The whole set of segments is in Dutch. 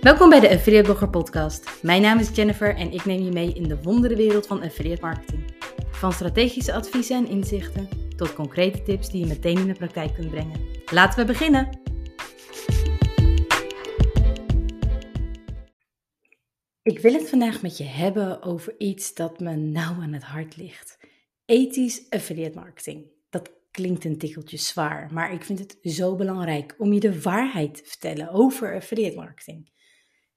Welkom bij de Affiliate Blogger Podcast. Mijn naam is Jennifer en ik neem je mee in de wonderenwereld van affiliate marketing. Van strategische adviezen en inzichten tot concrete tips die je meteen in de praktijk kunt brengen. Laten we beginnen! Ik wil het vandaag met je hebben over iets dat me nauw aan het hart ligt. Ethisch affiliate marketing. Dat klinkt een tikkeltje zwaar, maar ik vind het zo belangrijk om je de waarheid te vertellen over affiliate marketing.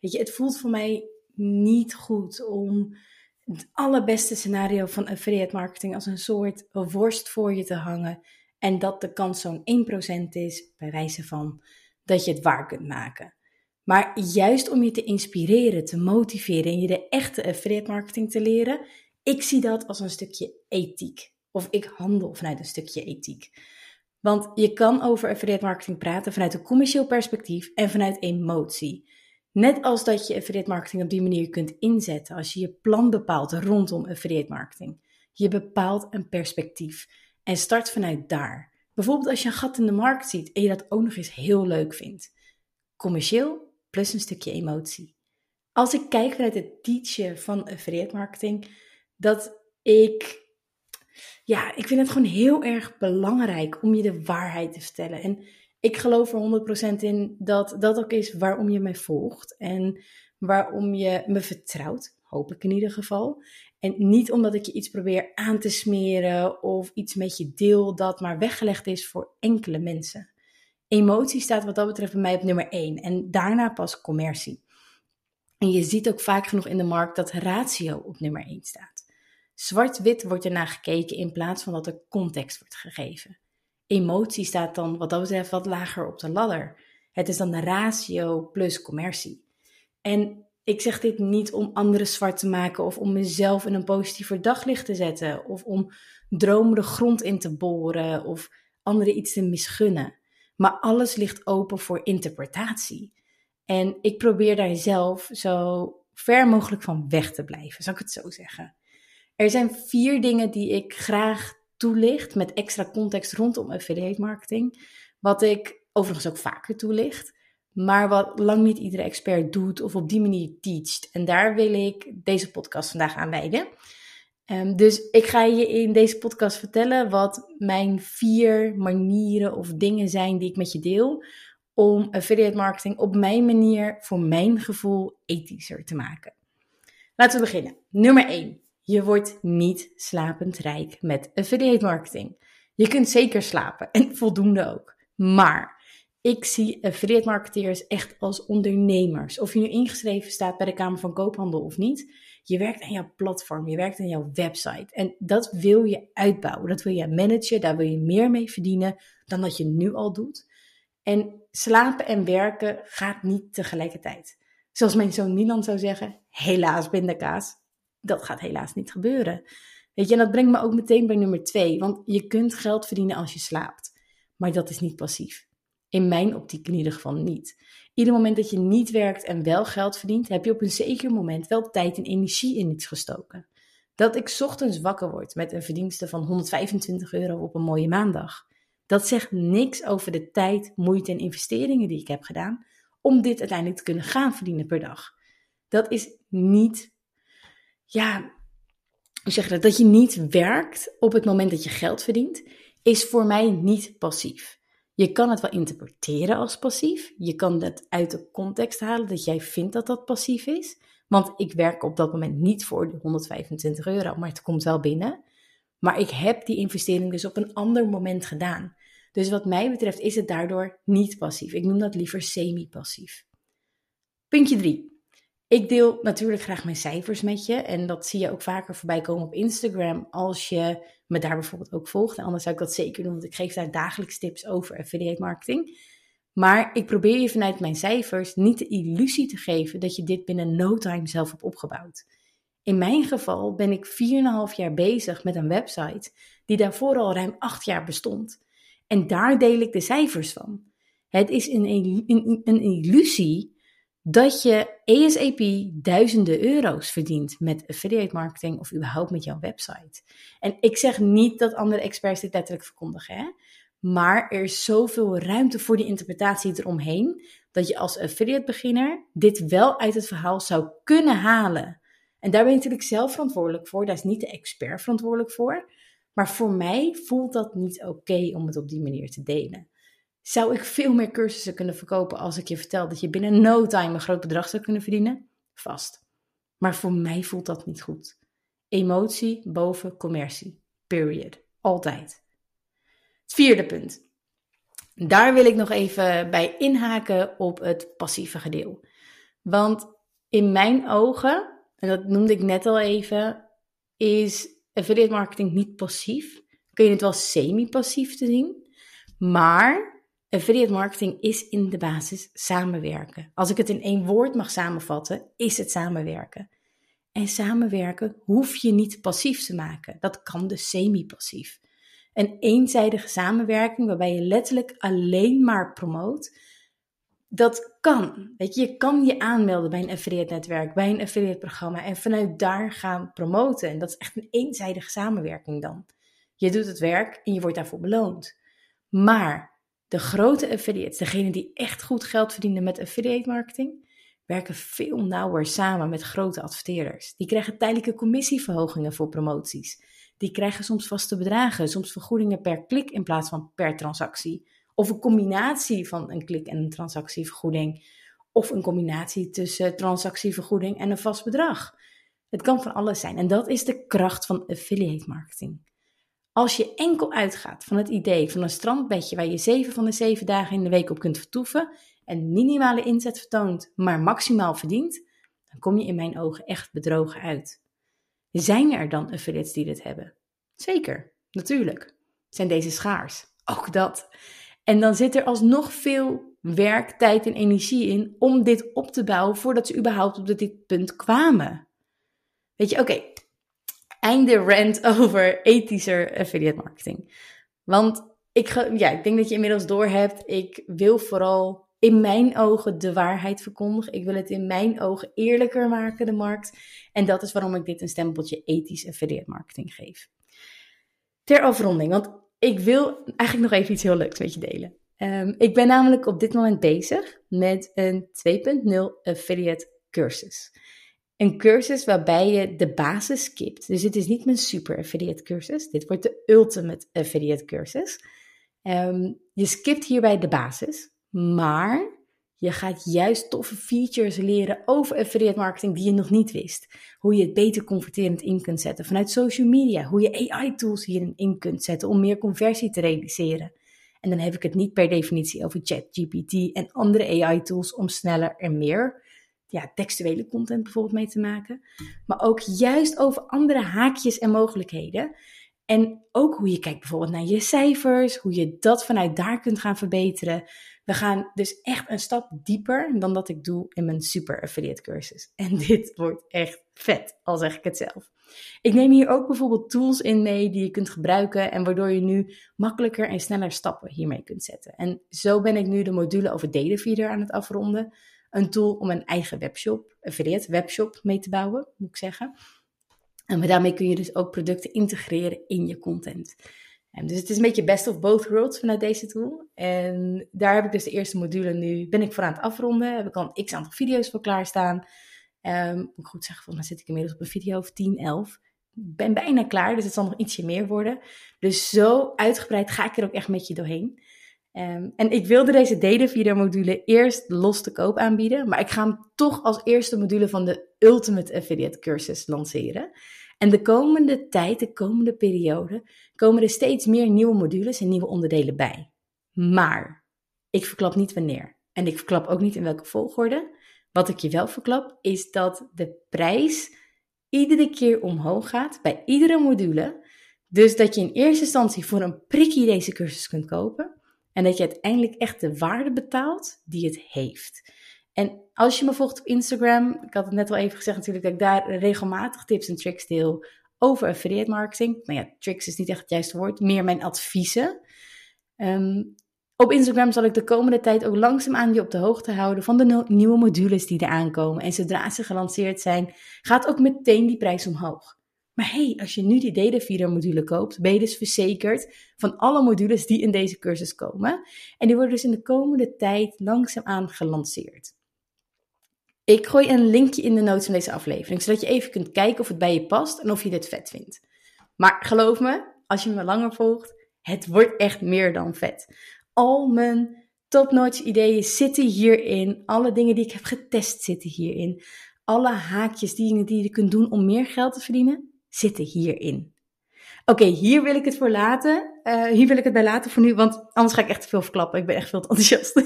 Weet je, het voelt voor mij niet goed om het allerbeste scenario van affiliate marketing als een soort worst voor je te hangen. En dat de kans zo'n 1% is, bij wijze van dat je het waar kunt maken. Maar juist om je te inspireren, te motiveren en je de echte affiliate marketing te leren, ik zie dat als een stukje ethiek. Of ik handel vanuit een stukje ethiek. Want je kan over affiliate marketing praten vanuit een commercieel perspectief en vanuit emotie. Net als dat je affiliate marketing op die manier kunt inzetten als je je plan bepaalt rondom affiliate marketing. Je bepaalt een perspectief en start vanuit daar. Bijvoorbeeld als je een gat in de markt ziet en je dat ook nog eens heel leuk vindt. Commercieel plus een stukje emotie. Als ik kijk vanuit het teachen van affiliate marketing, dat ik ja, ik vind het gewoon heel erg belangrijk om je de waarheid te vertellen. En ik geloof er 100% in dat dat ook is waarom je mij volgt en waarom je me vertrouwt, hoop ik in ieder geval. En niet omdat ik je iets probeer aan te smeren of iets met je deel dat maar weggelegd is voor enkele mensen. Emotie staat wat dat betreft bij mij op nummer 1 en daarna pas commercie. En je ziet ook vaak genoeg in de markt dat ratio op nummer 1 staat. Zwart-wit wordt ernaar gekeken in plaats van dat er context wordt gegeven emotie staat dan wat dat betreft wat lager op de ladder. Het is dan de ratio plus commercie. En ik zeg dit niet om anderen zwart te maken of om mezelf in een positiever daglicht te zetten of om dromen de grond in te boren of anderen iets te misgunnen. Maar alles ligt open voor interpretatie. En ik probeer daar zelf zo ver mogelijk van weg te blijven, zou ik het zo zeggen. Er zijn vier dingen die ik graag toelicht met extra context rondom affiliate marketing. Wat ik overigens ook vaker toelicht, maar wat lang niet iedere expert doet of op die manier teacht. En daar wil ik deze podcast vandaag aan wijden. Um, dus ik ga je in deze podcast vertellen wat mijn vier manieren of dingen zijn die ik met je deel om affiliate marketing op mijn manier voor mijn gevoel ethischer te maken. Laten we beginnen. Nummer 1. Je wordt niet slapend rijk met affiliate marketing. Je kunt zeker slapen en voldoende ook. Maar ik zie affiliate marketeers echt als ondernemers. Of je nu ingeschreven staat bij de Kamer van Koophandel of niet. Je werkt aan jouw platform, je werkt aan jouw website. En dat wil je uitbouwen, dat wil je managen, daar wil je meer mee verdienen dan dat je nu al doet. En slapen en werken gaat niet tegelijkertijd. Zoals mijn zoon Milan zou zeggen, helaas bindakaas dat gaat helaas niet gebeuren. Weet je, en dat brengt me ook meteen bij nummer twee. Want je kunt geld verdienen als je slaapt. Maar dat is niet passief. In mijn optiek in ieder geval niet. Ieder moment dat je niet werkt en wel geld verdient, heb je op een zeker moment wel tijd en energie in iets gestoken. Dat ik ochtends wakker word met een verdienste van 125 euro op een mooie maandag. Dat zegt niks over de tijd, moeite en investeringen die ik heb gedaan om dit uiteindelijk te kunnen gaan verdienen per dag. Dat is niet ja, hoe zeg je dat? Dat je niet werkt op het moment dat je geld verdient, is voor mij niet passief. Je kan het wel interpreteren als passief. Je kan het uit de context halen dat jij vindt dat dat passief is. Want ik werk op dat moment niet voor de 125 euro, maar het komt wel binnen. Maar ik heb die investering dus op een ander moment gedaan. Dus wat mij betreft is het daardoor niet passief. Ik noem dat liever semi-passief. Puntje 3. Ik deel natuurlijk graag mijn cijfers met je. En dat zie je ook vaker voorbij komen op Instagram. Als je me daar bijvoorbeeld ook volgt. En anders zou ik dat zeker doen, want ik geef daar dagelijks tips over affiliate marketing. Maar ik probeer je vanuit mijn cijfers niet de illusie te geven dat je dit binnen no time zelf hebt opgebouwd. In mijn geval ben ik 4,5 jaar bezig met een website die daarvoor al ruim 8 jaar bestond. En daar deel ik de cijfers van. Het is een, een, een illusie dat je ASAP duizenden euro's verdient met affiliate marketing of überhaupt met jouw website. En ik zeg niet dat andere experts dit letterlijk verkondigen, hè? maar er is zoveel ruimte voor die interpretatie eromheen, dat je als affiliate beginner dit wel uit het verhaal zou kunnen halen. En daar ben je natuurlijk zelf verantwoordelijk voor. Daar is niet de expert verantwoordelijk voor. Maar voor mij voelt dat niet oké om het op die manier te delen. Zou ik veel meer cursussen kunnen verkopen als ik je vertel dat je binnen no time een groot bedrag zou kunnen verdienen? Vast. Maar voor mij voelt dat niet goed. Emotie boven commercie. Period. Altijd. Het vierde punt. Daar wil ik nog even bij inhaken op het passieve gedeelte. Want in mijn ogen, en dat noemde ik net al even, is affiliate marketing niet passief. Kun je het wel semi-passief te zien. Maar affiliate marketing is in de basis samenwerken. Als ik het in één woord mag samenvatten, is het samenwerken. En samenwerken hoef je niet passief te maken. Dat kan dus semi-passief. Een eenzijdige samenwerking waarbij je letterlijk alleen maar promoot. Dat kan. Weet je, je kan je aanmelden bij een affiliate netwerk, bij een affiliate programma en vanuit daar gaan promoten. En dat is echt een eenzijdige samenwerking dan. Je doet het werk en je wordt daarvoor beloond. Maar de grote affiliates, degene die echt goed geld verdienen met affiliate marketing, werken veel nauwer samen met grote adverteerders. Die krijgen tijdelijke commissieverhogingen voor promoties. Die krijgen soms vaste bedragen, soms vergoedingen per klik in plaats van per transactie. Of een combinatie van een klik en een transactievergoeding. Of een combinatie tussen transactievergoeding en een vast bedrag. Het kan van alles zijn. En dat is de kracht van affiliate marketing. Als je enkel uitgaat van het idee van een strandbedje waar je zeven van de zeven dagen in de week op kunt vertoeven en minimale inzet vertoont, maar maximaal verdient, dan kom je in mijn ogen echt bedrogen uit. Zijn er dan affiliates die dit hebben? Zeker, natuurlijk. Zijn deze schaars? Ook dat. En dan zit er alsnog veel werk, tijd en energie in om dit op te bouwen voordat ze überhaupt op dit punt kwamen. Weet je, oké, einde rant over ethischer affiliate marketing. Want ik, ja, ik denk dat je inmiddels door hebt, ik wil vooral in mijn ogen de waarheid verkondigen. Ik wil het in mijn ogen eerlijker maken, de markt. En dat is waarom ik dit een stempeltje ethisch affiliate marketing geef. Ter afronding, want ik wil eigenlijk nog even iets heel leuks met je delen. Um, ik ben namelijk op dit moment bezig met een 2.0 affiliate cursus. Een cursus waarbij je de basis skipt. Dus het is niet mijn super affiliate cursus. Dit wordt de ultimate affiliate cursus. Um, je skipt hierbij de basis. Maar je gaat juist toffe features leren over affiliate marketing die je nog niet wist. Hoe je het beter converterend in kunt zetten vanuit social media. Hoe je AI-tools hierin in kunt zetten om meer conversie te realiseren. En dan heb ik het niet per definitie over ChatGPT en andere AI-tools om sneller en meer ja, textuele content bijvoorbeeld mee te maken. Maar ook juist over andere haakjes en mogelijkheden. En ook hoe je kijkt bijvoorbeeld naar je cijfers, hoe je dat vanuit daar kunt gaan verbeteren. We gaan dus echt een stap dieper dan dat ik doe in mijn super affiliate cursus. En dit wordt echt vet, al zeg ik het zelf. Ik neem hier ook bijvoorbeeld tools in mee die je kunt gebruiken en waardoor je nu makkelijker en sneller stappen hiermee kunt zetten. En zo ben ik nu de module over Datafeeder aan het afronden. Een tool om een eigen webshop, affiliate webshop mee te bouwen, moet ik zeggen. En daarmee kun je dus ook producten integreren in je content. En dus het is een beetje best of both worlds vanuit deze tool. En daar heb ik dus de eerste module nu, ben ik voor aan het afronden. Heb ik al een x aantal video's voor klaarstaan. Um, moet ik goed zeggen, volgens zit ik inmiddels op een video of 10, 11. Ik ben bijna klaar, dus het zal nog ietsje meer worden. Dus zo uitgebreid ga ik er ook echt met je doorheen. Um, en ik wilde deze data video module eerst los te koop aanbieden, maar ik ga hem toch als eerste module van de Ultimate Affiliate cursus lanceren. En de komende tijd, de komende periode, komen er steeds meer nieuwe modules en nieuwe onderdelen bij. Maar ik verklap niet wanneer. En ik verklap ook niet in welke volgorde. Wat ik je wel verklap, is dat de prijs iedere keer omhoog gaat bij iedere module. Dus dat je in eerste instantie voor een prikkie deze cursus kunt kopen. En dat je uiteindelijk echt de waarde betaalt die het heeft. En als je me volgt op Instagram, ik had het net al even gezegd natuurlijk dat ik daar regelmatig tips en tricks deel over affiliate marketing. Nou ja, tricks is niet echt het juiste woord, meer mijn adviezen. Ehm, op Instagram zal ik de komende tijd ook langzaamaan je op de hoogte houden van de nieuwe modules die er aankomen. En zodra ze gelanceerd zijn, gaat ook meteen die prijs omhoog. Maar hey, als je nu die Datafeeder module koopt, ben je dus verzekerd van alle modules die in deze cursus komen. En die worden dus in de komende tijd langzaamaan gelanceerd. Ik gooi een linkje in de notes van deze aflevering, zodat je even kunt kijken of het bij je past en of je dit vet vindt. Maar geloof me, als je me langer volgt, het wordt echt meer dan vet. Al mijn topnotch ideeën zitten hierin. Alle dingen die ik heb getest zitten hierin. Alle haakjes, die, die je kunt doen om meer geld te verdienen, zitten hierin. Oké, hier wil ik het voor laten. Uh, hier wil ik het bij laten voor nu, want anders ga ik echt te veel verklappen. Ik ben echt veel te enthousiast.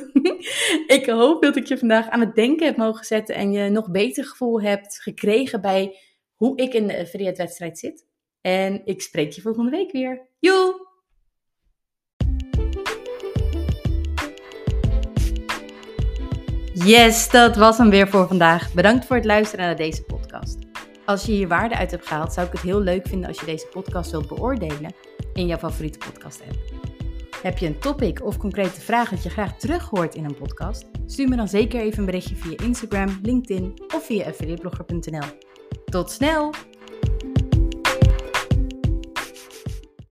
ik hoop dat ik je vandaag aan het denken heb mogen zetten en je nog beter gevoel hebt gekregen bij hoe ik in de wedstrijd zit. En ik spreek je volgende week weer. Joe! Yes, dat was hem weer voor vandaag. Bedankt voor het luisteren naar deze podcast. Als je hier waarde uit hebt gehaald, zou ik het heel leuk vinden als je deze podcast wilt beoordelen in jouw favoriete podcast app. Heb je een topic of concrete vraag dat je graag terug hoort in een podcast? Stuur me dan zeker even een berichtje via Instagram, LinkedIn of via affiliateblogger.nl. Tot snel!